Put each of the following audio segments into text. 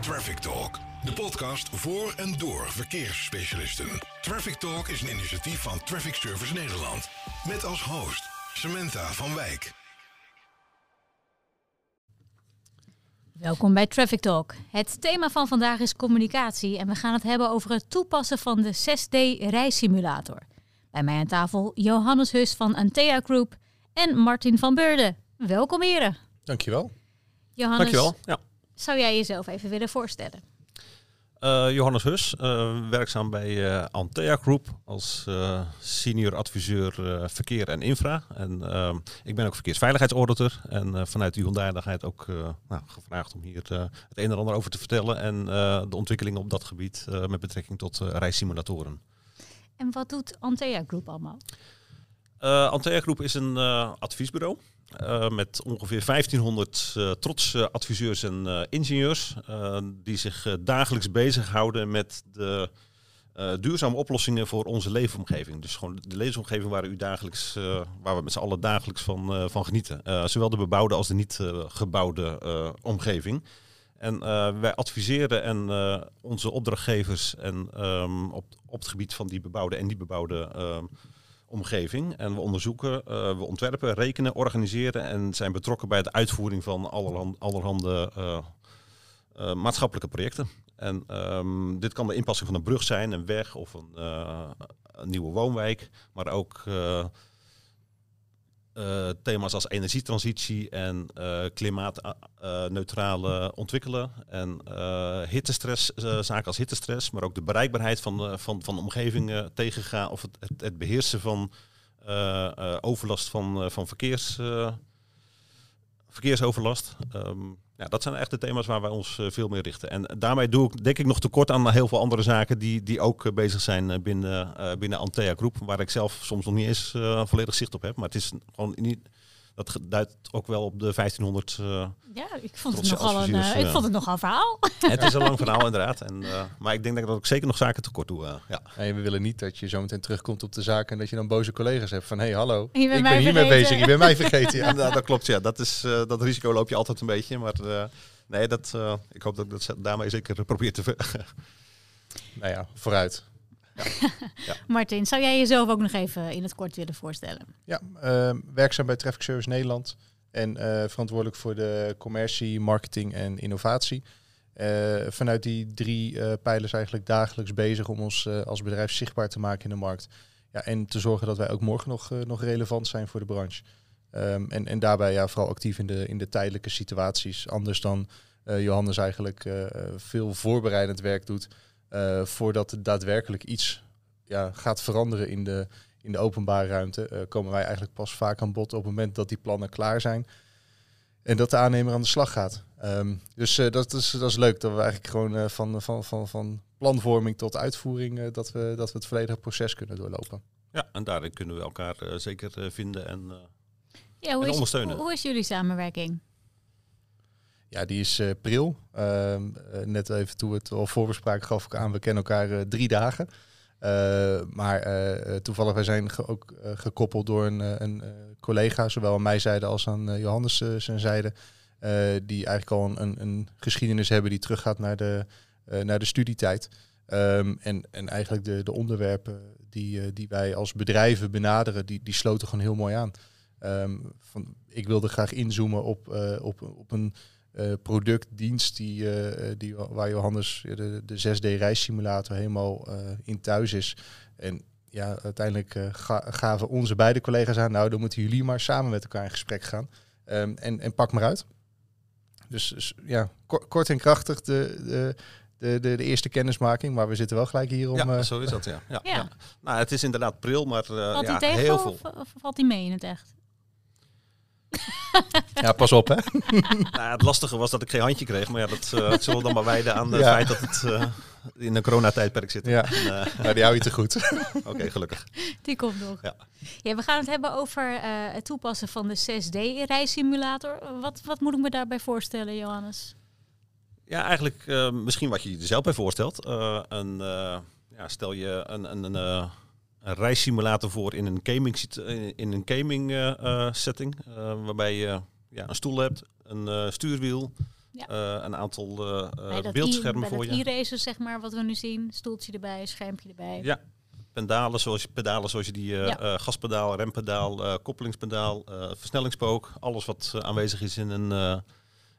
Traffic Talk, de podcast voor en door verkeersspecialisten. Traffic Talk is een initiatief van Traffic Service Nederland. Met als host Samantha van Wijk. Welkom bij Traffic Talk. Het thema van vandaag is communicatie en we gaan het hebben over het toepassen van de 6D reissimulator. Bij mij aan tafel Johannes Hus van Antea Group en Martin van Beurden. Welkom heren. Dankjewel. Johannes, Dankjewel. Ja. Zou jij jezelf even willen voorstellen? Eh, Johannes Hus, eh, werkzaam bij eh, Antea Group als senior adviseur verkeer en infra. En ik ben ook verkeersveiligheidsauditor en vanuit die ondaardigheid ook nou, gevraagd om hier het een en ander over te vertellen en de ontwikkelingen op dat gebied met betrekking tot reissimulatoren. En wat doet Antea Group allemaal? Uh, Antea Groep is een adviesbureau eh, met ongeveer 1500 eh, trotse adviseurs en eh, ingenieurs die zich dagelijks bezighouden met de duurzame oplossingen voor onze leefomgeving. Dus gewoon de leefomgeving waar u dagelijks, waar we met z'n allen dagelijks van, van genieten. Zowel de bebouwde als de niet gebouwde omgeving. En wij adviseren en onze opdrachtgevers en, ehm, op, op het gebied van die bebouwde en niet bebouwde ehm, omgeving. En we onderzoeken, eh, we ontwerpen, rekenen, organiseren en zijn betrokken bij de uitvoering van allerhande, eh, eh, maatschappelijke projecten. En ehm, dit kan de inpassing van een brug zijn, een weg of een, een nieuwe woonwijk, maar ook eh, thema's als energietransitie en eh, klimaatneutrale ontwikkelen en eh, hittestress, eh, zaken als hittestress, maar ook de bereikbaarheid van, eh, van, van omgevingen tegengaan of het, het, beheersen van eh, eh, overlast van, eh, van verkeers, eh, verkeersoverlast. Ehm, ja, dat zijn echt de thema's waar wij ons eh, veel meer richten. En daarmee doe ik denk ik nog tekort aan heel veel andere zaken die, die ook eh, bezig zijn eh, binnen, binnen Antea Groep, waar ik zelf soms nog niet eens volledig zicht op heb. Maar het is gewoon niet. Dat duidt ook wel op de 1500. eh, Ja, ik vond het nogal een, eh, ik ja. vond het nogal een verhaal. het is een lang verhaal inderdaad. En, eh, maar ik denk dat ik ook zeker nog zaken tekort doe. eh, ja. En we willen niet dat je zo meteen terugkomt op de zaak en dat je dan boze collega's hebt van hé hallo, Je bent ik ben hiermee vergeten. bezig, je bent mij vergeten. Ja, nou, dat klopt. Ja, dat, is, eh, dat risico loop je altijd een beetje. Maar eh, nee, dat, eh, ik hoop dat ik dat daarmee zeker probeer te. ver- Nou ja, vooruit. Martin, zou jij jezelf ook nog even in het kort willen voorstellen? Ja, ehm, werkzaam bij Traffic Service Nederland en eh, verantwoordelijk voor de commercie, marketing en innovatie. Eh, vanuit die drie eh, pijlers eigenlijk dagelijks bezig om ons eh, als bedrijf zichtbaar te maken in de markt. Ja, en te zorgen dat wij ook morgen nog, eh, nog relevant zijn voor de branche. Ehm, en, en daarbij ja, vooral actief in de, in de tijdelijke situaties. Anders dan eh, Johannes eigenlijk veel voorbereidend werk doet eh, voordat er daadwerkelijk iets ja, gaat veranderen in de, in de openbare ruimte, eh, komen wij eigenlijk pas vaak aan bod op het moment dat die plannen klaar zijn. En dat de aannemer aan de slag gaat. Ehm, dus eh, dat, is, dat is leuk dat we eigenlijk gewoon eh, van, van, van, van planvorming tot uitvoering, eh, dat, we, dat we het volledige proces kunnen doorlopen. ja, en daarin kunnen we elkaar zeker vinden. En, eh, Ja, hoe, En is, ondersteunen. hoe, hoe is jullie samenwerking? Ja, die is eh, pril. Ehm, eh, net even toen we het al voorbespraken gaf ik aan, we kennen elkaar eh, drie dagen. Maar toevallig, wij zijn ook gekoppeld door een, een collega, zowel aan mijn zijde als aan Johannes zijn zijde. die eigenlijk al een, een, geschiedenis hebben die teruggaat naar de, naar de studietijd. Ehm, en, en eigenlijk de, de onderwerpen die, die wij als bedrijven benaderen, die, die sloten gewoon heel mooi aan. Ehm, van, ik wilde graag inzoomen op, op, op een eh, product, dienst die, eh, die, waar Johannes de, de 6D-reissimulator helemaal eh, in thuis is. En ja, uiteindelijk eh, ga- gaven onze beide collega's aan, nou, dan moeten jullie maar samen met elkaar in gesprek gaan. Ehm, en, en pak maar uit. Dus, dus, ja, kort, kort en krachtig de, de, de, de, de eerste kennismaking, maar we zitten wel gelijk hier om... ja, eh, zo is dat. Ja. Ja, Ja. ja. Nou, het is inderdaad pril, maar eh, Valt ja, heel of, veel. of valt hij mee in het echt? ja, pas op hè. Nou, het lastige was dat ik geen handje kreeg, maar ja, dat eh, zullen we dan maar wijden aan het Ja. feit dat het eh, in een coronatijdperk zit. Ja. En, eh, Nou, die hou je te goed. Oké, gelukkig. Die komt nog. Ja. Ja, we gaan het hebben over eh, het toepassen van de 6D-reissimulator. Wat, wat moet ik me daarbij voorstellen, Johannes? Ja, eigenlijk eh, misschien wat je je er zelf bij voorstelt. Eh, een, eh, ja, stel je een, een, een, eh, een reissimulator voor in een gaming, sit- in een gaming eh, eh, setting. eh, waarbij je ja, een stoel hebt, een eh, stuurwiel, Ja. Eh, een aantal eh, eh, beeldschermen voor je. e-racer, zeg maar, wat we nu zien. Stoeltje erbij, schermpje erbij. Ja, pedalen zoals, je- pedalen zoals je die eh, Ja. eh, gaspedaal, rempedaal, eh, koppelingspedaal, eh, versnellingspook. Alles wat eh, aanwezig is in een, eh,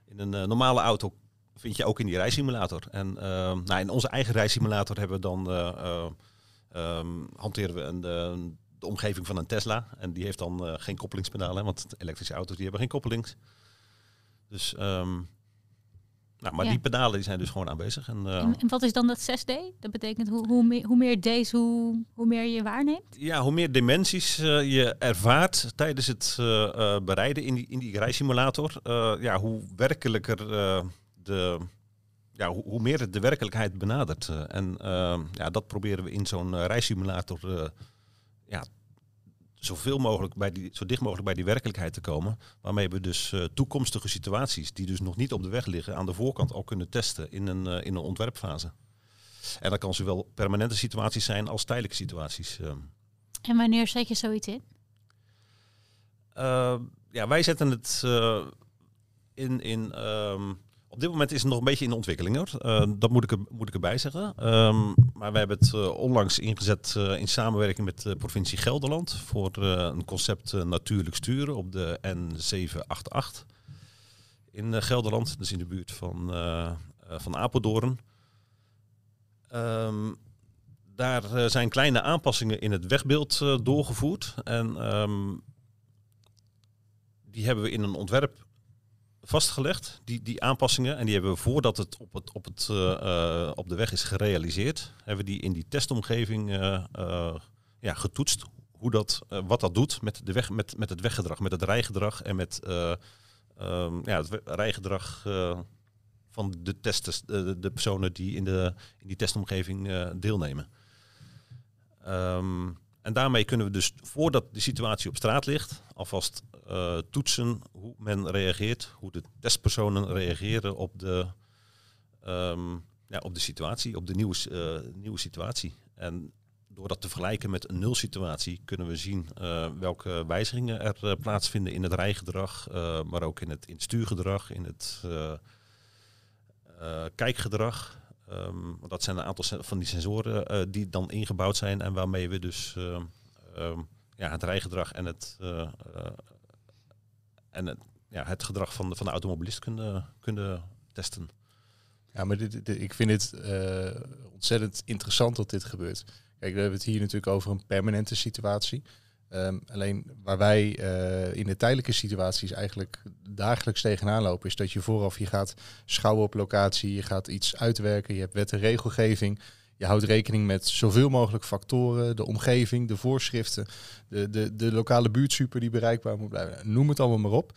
in een eh, normale auto vind je ook in die rijsimulator. En eh, nou, in onze eigen rijsimulator hebben we dan, ehm, hanteren we een, eh, de omgeving van een Tesla. En die heeft dan eh, geen koppelingspedalen, want elektrische auto's die hebben geen koppelings. Dus, ehm, nou, maar Ja. die pedalen die zijn dus gewoon aanwezig. En, eh, En, en wat is dan dat 6D? Dat betekent hoe, hoe, meer, hoe meer D's, hoe, hoe meer je waarneemt? Ja, hoe meer dimensies je ervaart tijdens het bereiden in die, in die rijsimulator, ja, hoe werkelijker de, ja, hoe, hoe meer het de werkelijkheid benadert. Eh, en eh, ja, dat proberen we in zo'n eh, rijsimulator eh, ja, zoveel mogelijk bij die, zo dicht mogelijk bij die werkelijkheid te komen. Waarmee we dus toekomstige situaties, die dus nog niet op de weg liggen, aan de voorkant al kunnen testen in een, in een ontwerpfase. En dat kan zowel permanente situaties zijn als tijdelijke situaties. eh. En wanneer zet je zoiets in? Uh, ja, wij zetten het in. in um, op dit moment is het nog een beetje in de ontwikkeling hoor. Uh, dat moet ik, er, moet ik erbij zeggen. Um, maar we hebben het uh, onlangs ingezet in samenwerking met de provincie Gelderland voor een concept natuurlijk sturen op de N788 in Gelderland, dus in de buurt van, van Apeldoorn. Um, daar zijn kleine aanpassingen in het wegbeeld doorgevoerd. En um, die hebben we in een ontwerp vastgelegd, die, die aanpassingen. En die hebben we voordat het op, het, op, het, uh, uh, op de weg is gerealiseerd, hebben we die in die testomgeving uh, ja, getoetst. Hoe dat, wat dat doet met, de weg, met, met het weggedrag, met het rijgedrag en met um, ja, het rijgedrag van de, testers, de, personen die in, de, in die testomgeving deelnemen. Um, en daarmee kunnen we dus, voordat de situatie op straat ligt, alvast uh, toetsen hoe men reageert, hoe de testpersonen reageren op de, um, ja, op de situatie, op de nieuwe, uh, nieuwe situatie. En door dat te vergelijken met een nulsituatie kunnen we zien uh, welke wijzigingen er plaatsvinden in het rijgedrag, maar ook in het, in het stuurgedrag, in het kijkgedrag. Um, dat zijn een aantal van die sensoren uh, die dan ingebouwd zijn en waarmee we dus uh, um, ja, het rijgedrag en het, uh, en het, ja, het gedrag van de, van de automobilist kunnen, kunnen testen. Ja, maar dit, ik vind het ontzettend interessant dat dit gebeurt. Kijk, we hebben het hier natuurlijk over een permanente situatie. Alleen waar wij in de tijdelijke situaties eigenlijk dagelijks tegenaan lopen, is dat je vooraf je gaat schouwen op locatie, je gaat iets uitwerken, je hebt wet en regelgeving. Je houdt rekening met zoveel mogelijk factoren, de omgeving, de voorschriften, de, de, de lokale buurtsuper die bereikbaar moet blijven. Noem het allemaal maar op.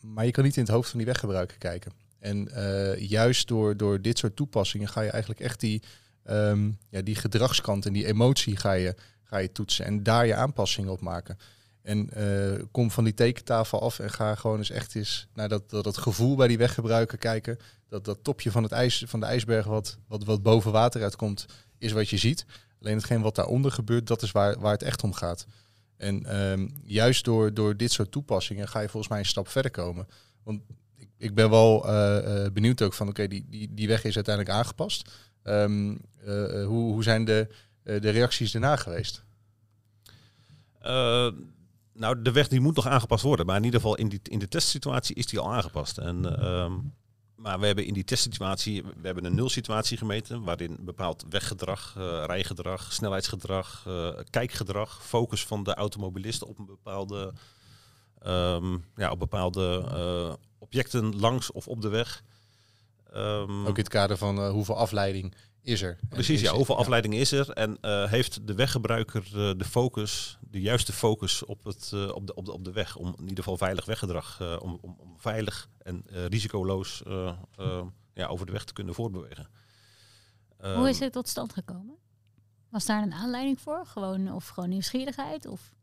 Maar je kan niet in het hoofd van die weggebruiker kijken. En uh, juist door, door dit soort toepassingen ga je eigenlijk echt die, um, ja, die gedragskant en die emotie ga je, ga je toetsen en daar je aanpassingen op maken. En uh, kom van die tekentafel af en ga gewoon eens echt eens naar dat, dat, dat gevoel bij die weggebruiker kijken. Dat, dat topje van, het ijs, van de ijsberg wat, wat, wat boven water uitkomt, is wat je ziet. Alleen hetgeen wat daaronder gebeurt, dat is waar, waar het echt om gaat. En um, juist door, door dit soort toepassingen ga je volgens mij een stap verder komen. Want ik, ik ben wel uh, uh, benieuwd ook van, oké, die, die, die weg is uiteindelijk aangepast. Um, hoe, hoe zijn de, de reacties daarna geweest? Nou, de weg die moet nog aangepast worden. Maar in ieder geval in, die, in de testsituatie is die al aangepast. En, um, maar we hebben in die testsituatie, we hebben een nulsituatie gemeten. Waarin bepaald weggedrag, uh, rijgedrag, snelheidsgedrag, uh, kijkgedrag, focus van de automobilist op een bepaalde, um, ja, op bepaalde uh, objecten langs of op de weg. Um, Ook in het kader van hoeveel afleiding is er. Precies, is ja, hoeveel afleiding is er? En uh, heeft de weggebruiker uh, de focus, de juiste focus op, het, uh, op, de, op, de, op de weg? Om in ieder geval veilig weggedrag, om, om, om, veilig en risicoloos ja, over de weg te kunnen voortbewegen. Hoe is het tot stand gekomen? Was daar een aanleiding voor? Gewoon, of gewoon nieuwsgierigheid? Of?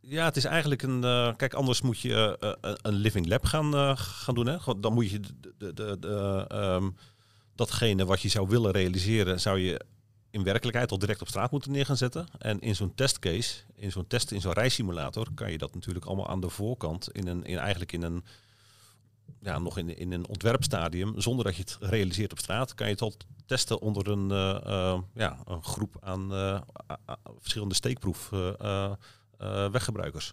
Ja, het is eigenlijk een. Uh, kijk, anders moet je uh, een living lab gaan, uh, gaan doen. Hè? Dan moet je de, de, de, de um, datgene wat je zou willen realiseren, zou je in werkelijkheid al direct op straat moeten neer gaan zetten. En in zo'n testcase, in zo'n test, in zo'n rijsimulator, kan je dat natuurlijk allemaal aan de voorkant, in een, in, eigenlijk in een ja, nog in, in een ontwerpstadium, zonder dat je het realiseert op straat, kan je het al testen onder een, eh, eh, ja, een groep aan eh, verschillende steekproef weggebruikers.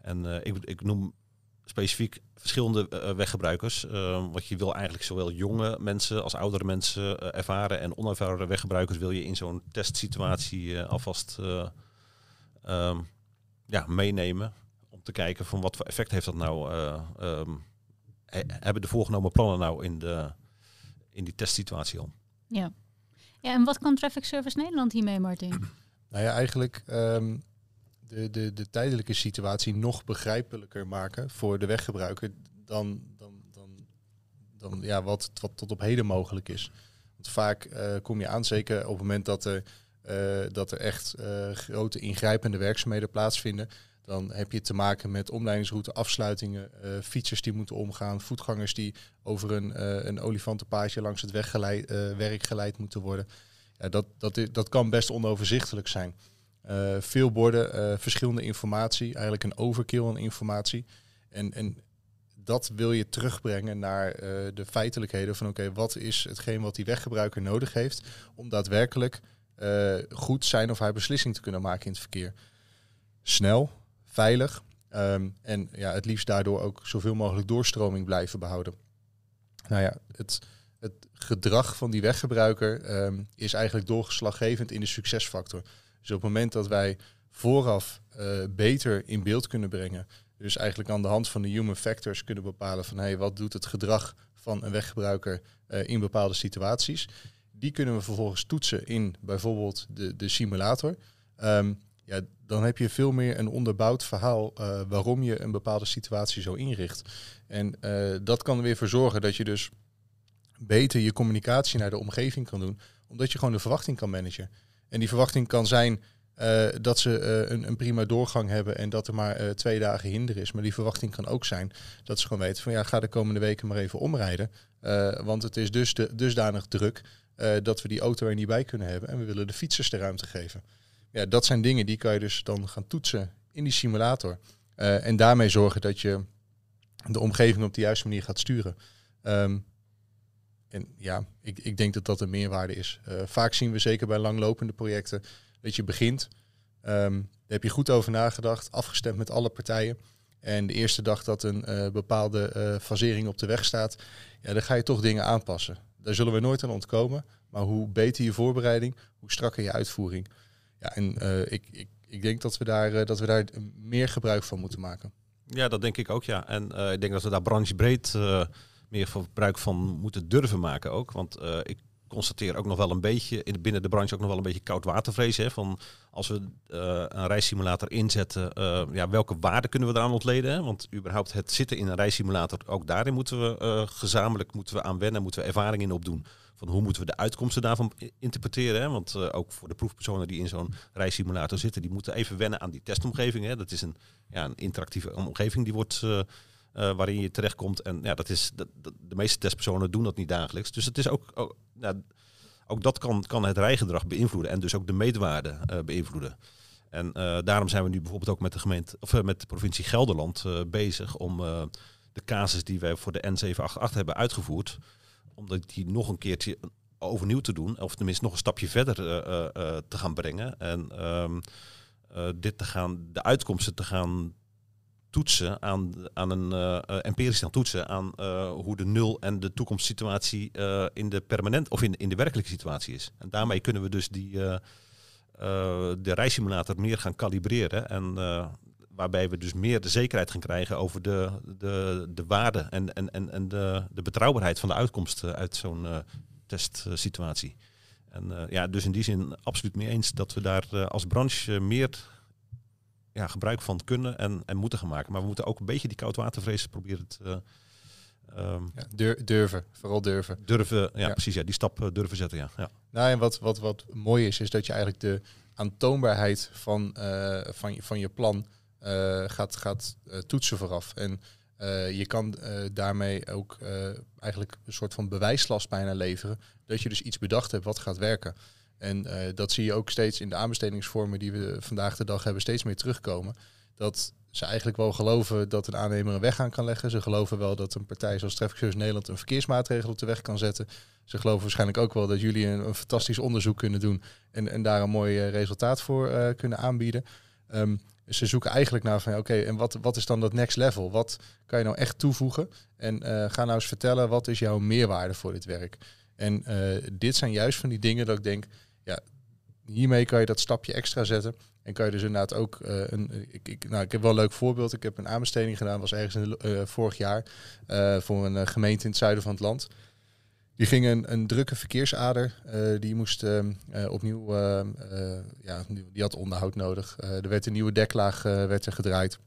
En ik, ik noem specifiek verschillende eh, weggebruikers. eh, want je wil eigenlijk zowel jonge mensen als oudere mensen eh, ervaren en onervaren weggebruikers wil je in zo'n testsituatie eh, alvast eh, ehm, ja, meenemen. Om te kijken van wat voor effect heeft dat nou. eh, ehm, he- hebben de voorgenomen plannen nou in, de, in die testsituatie al? Ja. ja, en wat kan Traffic Service Nederland hiermee, Martin? Nou ja, eigenlijk ehm, de, de, de tijdelijke situatie nog begrijpelijker maken voor de weggebruiker dan, dan, dan, dan ja, wat, wat tot op heden mogelijk is. Want vaak eh, kom je aan, zeker op het moment dat er, eh, dat er echt eh, grote ingrijpende werkzaamheden plaatsvinden, dan heb je te maken met omleidingsroute, afsluitingen, fietsers die moeten omgaan, voetgangers die over een, een olifantenpaadje langs het weggeleid, werk geleid moeten worden. Ja, dat, dat, dat kan best onoverzichtelijk zijn. Eh, veel borden, eh, verschillende informatie, eigenlijk een overkill aan informatie. En, en dat wil je terugbrengen naar eh, de feitelijkheden van oké, wat is hetgeen wat die weggebruiker nodig heeft om daadwerkelijk goed zijn of haar beslissing te kunnen maken in het verkeer. Snel, veilig ehm, en ja, het liefst daardoor ook zoveel mogelijk doorstroming blijven behouden. Nou ja, het, het gedrag van die weggebruiker ehm, is eigenlijk doorslaggevend in de succesfactor. Dus op het moment dat wij vooraf eh, beter in beeld kunnen brengen, dus eigenlijk aan de hand van de human factors kunnen bepalen van hey, wat doet het gedrag van een weggebruiker eh, in bepaalde situaties, die kunnen we vervolgens toetsen in bijvoorbeeld de, de simulator. Ehm, ja, dan heb je veel meer een onderbouwd verhaal eh, waarom je een bepaalde situatie zo inricht. En dat kan er weer voor zorgen dat je dus beter je communicatie naar de omgeving kan doen, omdat je gewoon de verwachting kan managen. En die verwachting kan zijn eh, dat ze eh, een, een prima doorgang hebben en dat er maar eh, twee dagen hinder is. Maar die verwachting kan ook zijn dat ze gewoon weten van ja, ga de komende weken maar even omrijden. Want het is dus de, dusdanig druk dat we die auto er niet bij kunnen hebben en we willen de fietsers de ruimte geven. Ja, dat zijn dingen die kan je dus dan gaan toetsen in die simulator. En daarmee zorgen dat je de omgeving op de juiste manier gaat sturen. Ehm, en ja, ik, ik denk dat dat een meerwaarde is. Eh, vaak zien we zeker bij langlopende projecten dat je begint. ehm, daar heb je goed over nagedacht, afgestemd met alle partijen. En de eerste dag dat een eh, bepaalde eh, fasering op de weg staat, ja, dan ga je toch dingen aanpassen. Daar zullen we nooit aan ontkomen. Maar hoe beter je voorbereiding, hoe strakker je uitvoering. Ja, en ik, ik, ik denk dat we, daar, dat we daar meer gebruik van moeten maken. Ja, dat denk ik ook, ja. En ik denk dat we daar branchebreed meer gebruik van moeten durven maken ook. Want eh, ik constateer ook nog wel een beetje, in, binnen de branche ook nog wel een beetje koudwatervrees. Hè, van als we eh, een reissimulator inzetten, eh, ja, welke waarde kunnen we eraan ontleden? Hè? Want überhaupt het zitten in een reissimulator, ook daarin moeten we gezamenlijk moeten we aan wennen, moeten we ervaring in opdoen. Van hoe moeten we de uitkomsten daarvan interpreteren? Hè? Want ook voor de proefpersonen die in zo'n reissimulator zitten, die moeten even wennen aan die testomgeving. Hè? Dat is een, ja, een interactieve omgeving die wordt, eh, waarin je terechtkomt. En ja, dat is, dat, de meeste testpersonen doen dat niet dagelijks. Dus het is ook, ook, ook dat kan, kan het rijgedrag beïnvloeden en dus ook de meetwaarde eh, beïnvloeden. En eh, daarom zijn we nu bijvoorbeeld ook met de gemeente of met de provincie Gelderland bezig om de casus die wij voor de N788 hebben uitgevoerd, om die nog een keertje overnieuw te doen, of tenminste nog een stapje verder te gaan brengen. En ehm, eh, dit te gaan, de uitkomsten te gaan toetsen aan, aan een eh, eh, empirisch gaan toetsen aan eh, hoe de nul en de toekomstsituatie eh, in de permanent of in, in de werkelijke situatie is. En daarmee kunnen we dus die de reissimulator meer gaan kalibreren en waarbij we dus meer de zekerheid gaan krijgen over de, de, de waarde en, en, en, en de, de betrouwbaarheid van de uitkomsten uit zo'n testsituatie. En ja, dus in die zin absoluut mee eens dat we daar als branche meer ja, gebruik van kunnen en, en moeten gaan maken. Maar we moeten ook een beetje die koudwatervrees proberen te ehm, Ja, dur- durven, vooral durven. durven, ja, Ja. precies, ja, die stap eh, durven zetten. Ja. Ja. Nou, en wat, wat, wat mooi is, is dat je eigenlijk de aantoonbaarheid van, eh, van, je, van je plan eh, gaat, gaat eh, toetsen vooraf. En eh, je kan eh, daarmee ook eh, eigenlijk een soort van bewijslast bijna leveren. Dat je dus iets bedacht hebt wat gaat werken. En eh, dat zie je ook steeds in de aanbestedingsvormen die we vandaag de dag hebben, steeds meer terugkomen. Dat ze eigenlijk wel geloven dat een aannemer een weg aan kan leggen. Ze geloven wel dat een partij zoals Traffic Nederland een verkeersmaatregel op de weg kan zetten. Ze geloven waarschijnlijk ook wel dat jullie een, fantastisch onderzoek kunnen doen en, en daar een mooi eh, resultaat voor eh, kunnen aanbieden. Ehm, ze zoeken eigenlijk naar van oké, en wat, wat is dan dat next level? Wat kan je nou echt toevoegen? En eh, ga nou eens vertellen, wat is jouw meerwaarde voor dit werk? En dit zijn juist van die dingen dat ik denk, ja, hiermee kan je dat stapje extra zetten. En kan je dus inderdaad ook uh, een. Ik, ik, nou, ik heb wel een leuk voorbeeld. Ik heb een aanbesteding gedaan, was ergens in, vorig jaar. Voor een gemeente in het zuiden van het land. Die ging een, een drukke verkeersader. die moest opnieuw. ja, die had onderhoud nodig. er werd een nieuwe deklaag werd er gedraaid.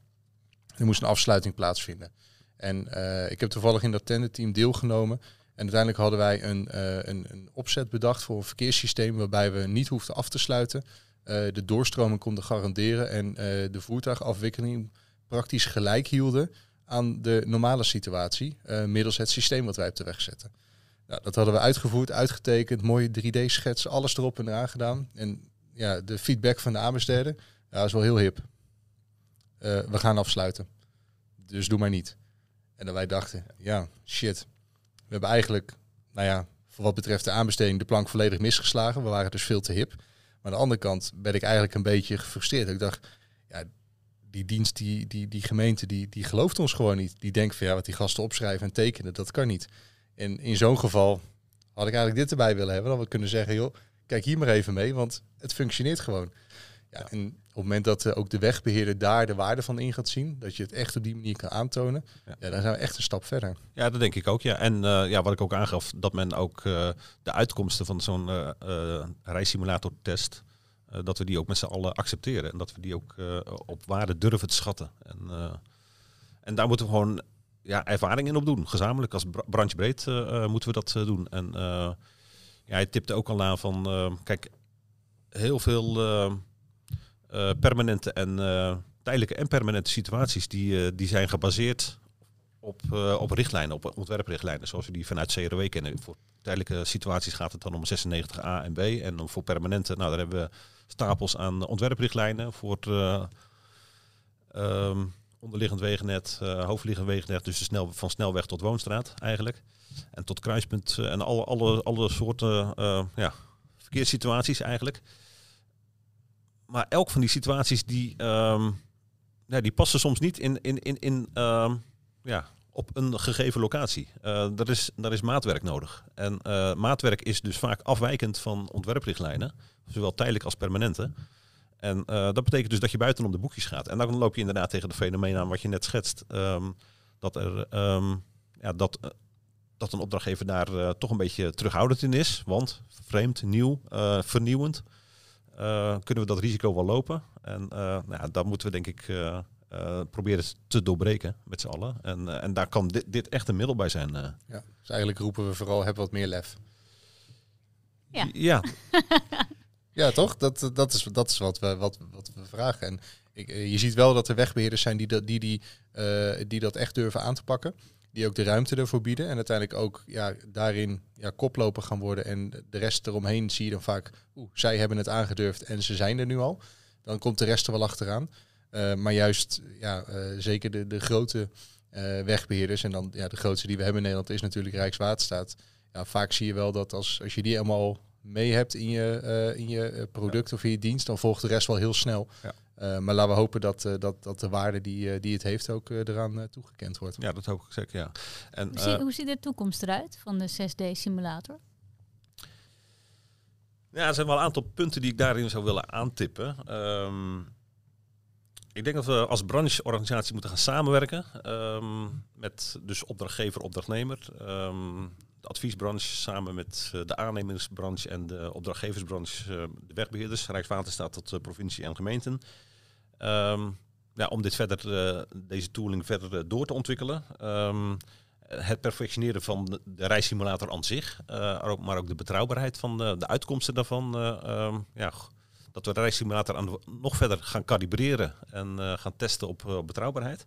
Er moest een afsluiting plaatsvinden. En ik heb toevallig in dat tenderteam deelgenomen. En uiteindelijk hadden wij een, een, een opzet bedacht voor een verkeerssysteem waarbij we niet hoefden af te sluiten. Eh, de doorstroming konden garanderen en uh, de voertuigafwikkeling praktisch gelijk hielden aan de normale situatie middels het systeem wat wij op de weg zetten. Nou, dat hadden we uitgevoerd, uitgetekend, mooie 3D-schets, alles erop en eraan gedaan. En ja, de feedback van de aanbesteder ja, is wel heel hip. we gaan afsluiten. Dus doe maar niet. En dan wij dachten, ja, shit. We hebben eigenlijk, nou ja, voor wat betreft de aanbesteding de plank volledig misgeslagen. We waren dus veel te hip. Maar aan de andere kant ben ik eigenlijk een beetje gefrustreerd. Ik dacht, ja, die dienst, die, die, die gemeente, die, die gelooft ons gewoon niet. Die denkt van ja, wat die gasten opschrijven en tekenen, dat kan niet. En in zo'n geval had ik eigenlijk dit erbij willen hebben. Dan we kunnen zeggen, joh, kijk hier maar even mee, want het functioneert gewoon. Ja, En op het moment dat uh, ook de wegbeheerder daar de waarde van in gaat zien, dat je het echt op die manier kan aantonen, ja. ja dan zijn we echt een stap verder. Ja, dat denk ik ook. Ja. En uh, ja, wat ik ook aangaf, dat men ook uh, de uitkomsten van zo'n rijsimulator test, dat we die ook met z'n allen accepteren. En dat we die ook op waarde durven te schatten. En, en daar moeten we gewoon ja, ervaring in opdoen. Gezamenlijk als branchebreed moeten we dat doen. En ja, hij tipte ook al aan van, kijk, heel veel uh, permanente en uh, tijdelijke en permanente situaties die, uh, die zijn gebaseerd op, op richtlijnen, op ontwerprichtlijnen, zoals we die vanuit CRW kennen. Voor tijdelijke situaties gaat het dan om 96a en B. En voor permanente, nou, daar hebben we stapels aan ontwerprichtlijnen voor het um, onderliggend wegennet, hoofdliggend wegennet, dus de snel, van snelweg tot woonstraat eigenlijk. En tot kruispunt en alle, alle, alle soorten ja, verkeerssituaties eigenlijk maar elk van die situaties die, ja, die passen soms niet in, in, in, in um, ja, op een gegeven locatie. Uh, daar, is, daar is maatwerk nodig. En uh, maatwerk is dus vaak afwijkend van ontwerprichtlijnen, zowel tijdelijk als permanente. En uh, dat betekent dus dat je buitenom de boekjes gaat. En dan loop je inderdaad tegen de fenomeen aan wat je net schetst. Um, dat, er, ja, dat, dat een opdrachtgever daar toch een beetje terughoudend in is. Want vreemd, nieuw, vernieuwend. Uh, kunnen we dat risico wel lopen? En uh, nou ja, dat moeten we denk ik uh, proberen te doorbreken met z'n allen. En, en daar kan dit, dit echt een middel bij zijn. Ja, dus eigenlijk roepen we vooral, heb wat meer lef. Ja. Ja, ja toch? Dat, dat, is, dat is wat we, wat, wat we vragen. En ik, je ziet wel dat er wegbeheerders zijn die, dat, die, die, die dat echt durven aan te pakken die ook de ruimte ervoor bieden. En uiteindelijk ook ja, daarin ja, koploper gaan worden. En de rest eromheen zie je dan vaak, oeh, zij hebben het aangedurfd en ze zijn er nu al. Dan komt de rest er wel achteraan. Uh, maar juist, ja, uh, zeker de, de grote uh, wegbeheerders. En dan ja, de grootste die we hebben in Nederland is natuurlijk Rijkswaterstaat. Ja, vaak zie je wel dat als, als je die allemaal mee hebt in je, in je product ja. of in je dienst, dan volgt de rest wel heel snel. Ja. Uh, maar laten we hopen dat, uh, dat, dat de waarde die, uh, die het heeft ook eraan toegekend wordt. Ja, dat hoop ik zeker, ja. En, hoe, zie, hoe ziet de toekomst eruit van de 6D-simulator? Ja, er zijn wel een aantal punten die ik daarin zou willen aantippen. Um, ik denk dat we als brancheorganisatie moeten gaan samenwerken um, met dus opdrachtgever, opdrachtnemer. Um, de adviesbranche samen met de aannemersbranche en de opdrachtgeversbranche, de wegbeheerders, Rijkswaterstaat tot provincie en gemeenten. Um, ja, om dit verder, uh, deze tooling verder uh, door te ontwikkelen. Um, het perfectioneren van de, reissimulator aan zich, uh, maar ook de betrouwbaarheid van de, de uitkomsten daarvan. Um, ja, dat we de reissimulator nog verder gaan kalibreren en gaan testen op betrouwbaarheid.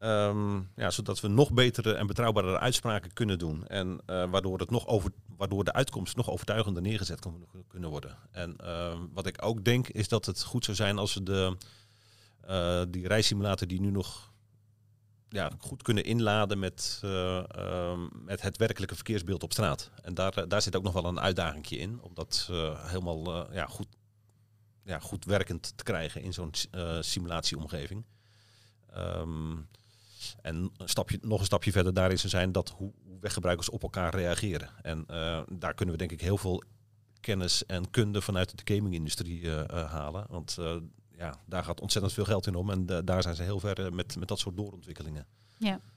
Um, ja, zodat we nog betere en betrouwbare uitspraken kunnen doen. En uh, waardoor, het nog over, waardoor de uitkomst nog overtuigender neergezet kan, kunnen worden. En uh, wat ik ook denk is dat het goed zou zijn als we de, eh, die reissimulator die nu nog ja, goed kunnen inladen met, eh, ehm, met het werkelijke verkeersbeeld op straat. En daar, eh, daar zit ook nog wel een uitdaging in, om dat eh, helemaal eh, ja, goed, ja, goed werkend te krijgen in zo'n eh, simulatieomgeving. Ehm, en een stapje, nog een stapje verder daarin zou zijn dat hoe, hoe weggebruikers op elkaar reageren. En eh, daar kunnen we denk ik heel veel kennis en kunde vanuit de gaming-industrie eh, eh, halen. Want eh, ja, daar gaat ontzettend veel geld in om. En daar zijn ze heel ver met, met dat soort doorontwikkelingen.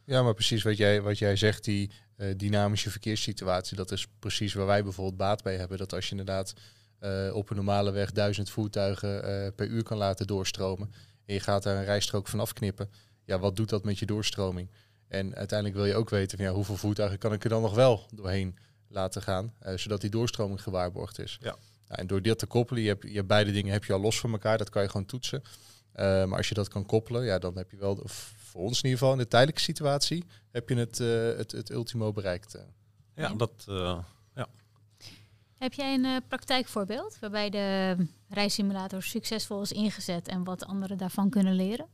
Ja, maar precies wat jij, wat jij zegt, die eh, dynamische verkeerssituatie, dat is precies waar wij bijvoorbeeld baat bij hebben. Dat als je inderdaad eh, op een normale weg duizend voertuigen eh, per uur kan laten doorstromen en je gaat daar een rijstrook van afknippen, ja, wat doet dat met je doorstroming? En uiteindelijk wil je ook weten van ja, hoeveel voertuigen kan ik er dan nog wel doorheen laten gaan, eh, zodat die doorstroming gewaarborgd is. Ja. Nou, en door dit te koppelen, je hebt, je hebt beide dingen heb je al los van elkaar, dat kan je gewoon toetsen. Eh, maar als je dat kan koppelen, ja, dan heb je wel, de- voor ons in ieder geval in de tijdelijke situatie, heb je het, eh, het, het ultimo bereikt. eh. Ja, Ja. dat... eh, Heb jij een eh, praktijkvoorbeeld waarbij de reissimulator succesvol is ingezet en wat anderen daarvan kunnen leren?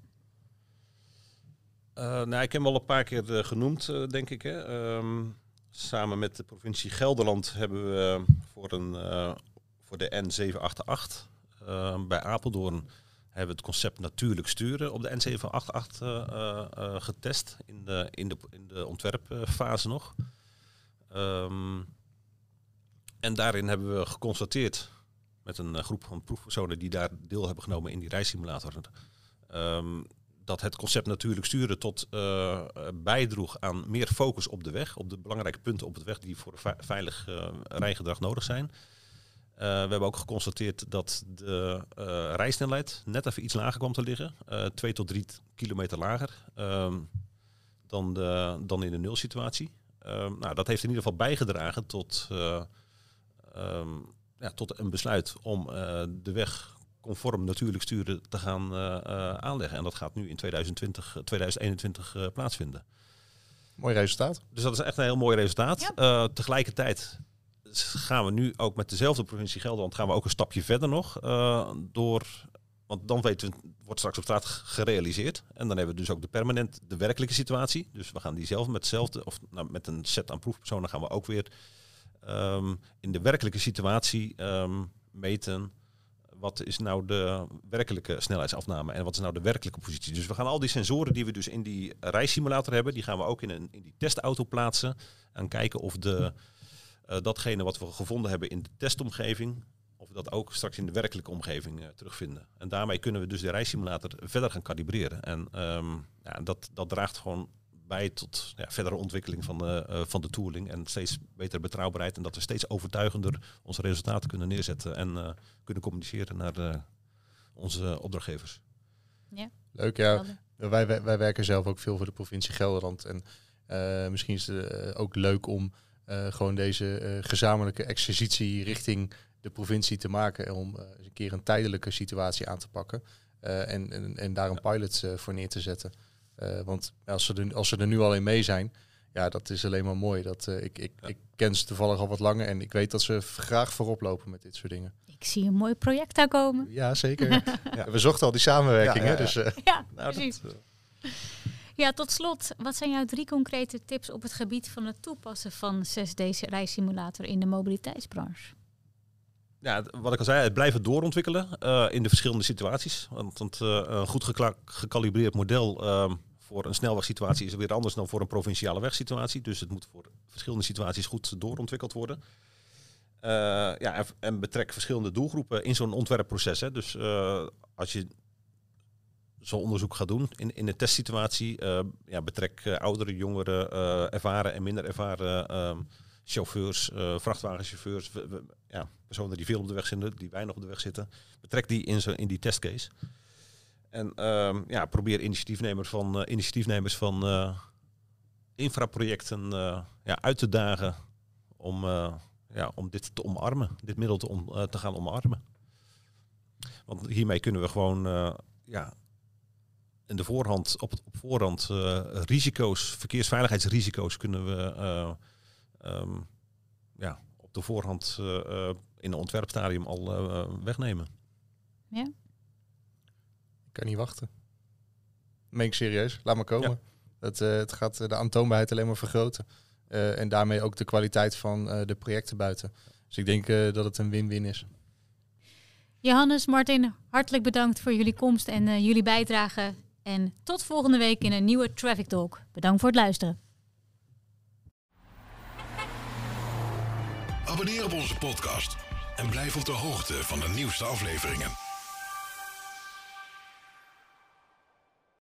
Eh, nou, ik heb hem al een paar keer eh, genoemd, eh, denk ik. Hè. Ehm, samen met de provincie Gelderland hebben we voor, een, voor de N788 eh, bij Apeldoorn hebben we het concept natuurlijk sturen op de N788 eh, eh, eh, getest in de, in de, in de ontwerpfase nog. Ehm, en daarin hebben we geconstateerd met een groep van proefpersonen die daar deel hebben genomen in die reissimulator. ehm, dat het concept natuurlijk sturen tot eh, bijdroeg aan meer focus op de weg, op de belangrijke punten op het weg die voor veilig eh, rijgedrag nodig zijn. Eh, we hebben ook geconstateerd dat de rijsnelheid net even iets lager kwam te liggen, 2 tot 3 kilometer lager ehm, dan, de, dan in de nulsituatie. Ehm, nou, dat heeft in ieder geval bijgedragen tot, eh, ehm, ja, tot een besluit om de weg conform natuurlijk sturen te gaan eh, eh, aanleggen. En dat gaat nu in 2020, eh, 2021 eh, plaatsvinden. Mooi resultaat. Dus dat is echt een heel mooi resultaat. Ja. Eh, tegelijkertijd gaan we nu ook met dezelfde provincie Gelderland gaan we ook een stapje verder nog eh, door. Want dan weten we, wordt straks op straat gerealiseerd. En dan hebben we dus ook de permanent, de werkelijke situatie. Dus we gaan die zelf met hetzelfde, of nou, met een set aan proefpersonen gaan we ook weer ehm, in de werkelijke situatie ehm, meten. Wat is nou de werkelijke snelheidsafname en wat is nou de werkelijke positie? Dus we gaan al die sensoren die we dus in die reissimulator hebben, die gaan we ook in, een, in die testauto plaatsen. En kijken of de, eh, datgene wat we gevonden hebben in de testomgeving, of dat ook straks in de werkelijke omgeving eh, terugvinden. En daarmee kunnen we dus de reissimulator verder gaan kalibreren. En ehm, ja, dat, dat draagt gewoon bij tot ja, verdere ontwikkeling van de, eh, van de tooling en steeds betere betrouwbaarheid. En dat we steeds overtuigender onze resultaten kunnen neerzetten en eh, kunnen communiceren naar eh, onze opdrachtgevers. Leuk, ja. Wij, wij, wij werken zelf ook veel voor de provincie Gelderland. En eh, misschien is het eh, ook leuk om eh, gewoon deze eh, gezamenlijke exercitie richting de provincie te maken. En om eh, eens een keer een tijdelijke situatie aan te pakken. Eh, en, en, en daar een pilot eh, voor neer te zetten. Eh, want als ze, er, als ze er nu al in mee zijn, ja, dat is alleen maar mooi. Dat, eh, ik, ik, Ja. ik ken ze toevallig al wat langer en ik weet dat ze graag voorop lopen met dit soort dingen. Ik zie een mooi project daar komen. Ja, zeker. We zochten al die samenwerking, Ja, ja, hè, ja. dus eh, Ja, Nou, precies. dat, Ja, tot slot, wat zijn jouw drie concrete tips op het gebied van het toepassen van 6D-reissimulator in de mobiliteitsbranche? Ja, wat ik al zei, het blijven doorontwikkelen eh, in de verschillende situaties. Want, want een goed gekalibreerd model ehm, voor een snelwegsituatie is weer anders dan voor een provinciale wegsituatie. Dus het moet voor verschillende situaties goed doorontwikkeld worden. Eh, ja, en, betrek verschillende doelgroepen in zo'n ontwerpproces. Hè. Dus eh, als je zo'n onderzoek gaat doen in, in een testsituatie, eh, ja, betrek oudere, jongeren, ervaren en minder ervaren ehm, chauffeurs, vrachtwagenchauffeurs, ja, personen die veel op de weg zitten, die weinig op de weg zitten. Betrek die in, zo, in die testcase. En ehm, ja, probeer initiatiefnemers van, eh, initiatiefnemers van eh, infraprojecten eh, ja, uit te dagen om, ja, om dit te omarmen, dit middel te, om, te gaan omarmen. Want hiermee kunnen we gewoon ja, in de voorhand, op, het, op voorhand risico's, verkeersveiligheidsrisico's kunnen we eh, ehm, ja, op de voorhand in een ontwerpstadium al wegnemen. ik kan niet wachten. meen ik serieus. Laat maar komen. Het, eh, het gaat de aantoonbaarheid alleen maar vergroten. Eh, en daarmee ook de kwaliteit van eh, de projecten buiten. Dus ik denk eh, dat het een win-win is. Johannes, Martin, hartelijk bedankt voor jullie komst en eh, jullie bijdrage. En tot volgende week in een nieuwe Traffic Talk. Bedankt voor het luisteren. Abonneer op onze podcast en blijf op de hoogte van de nieuwste afleveringen.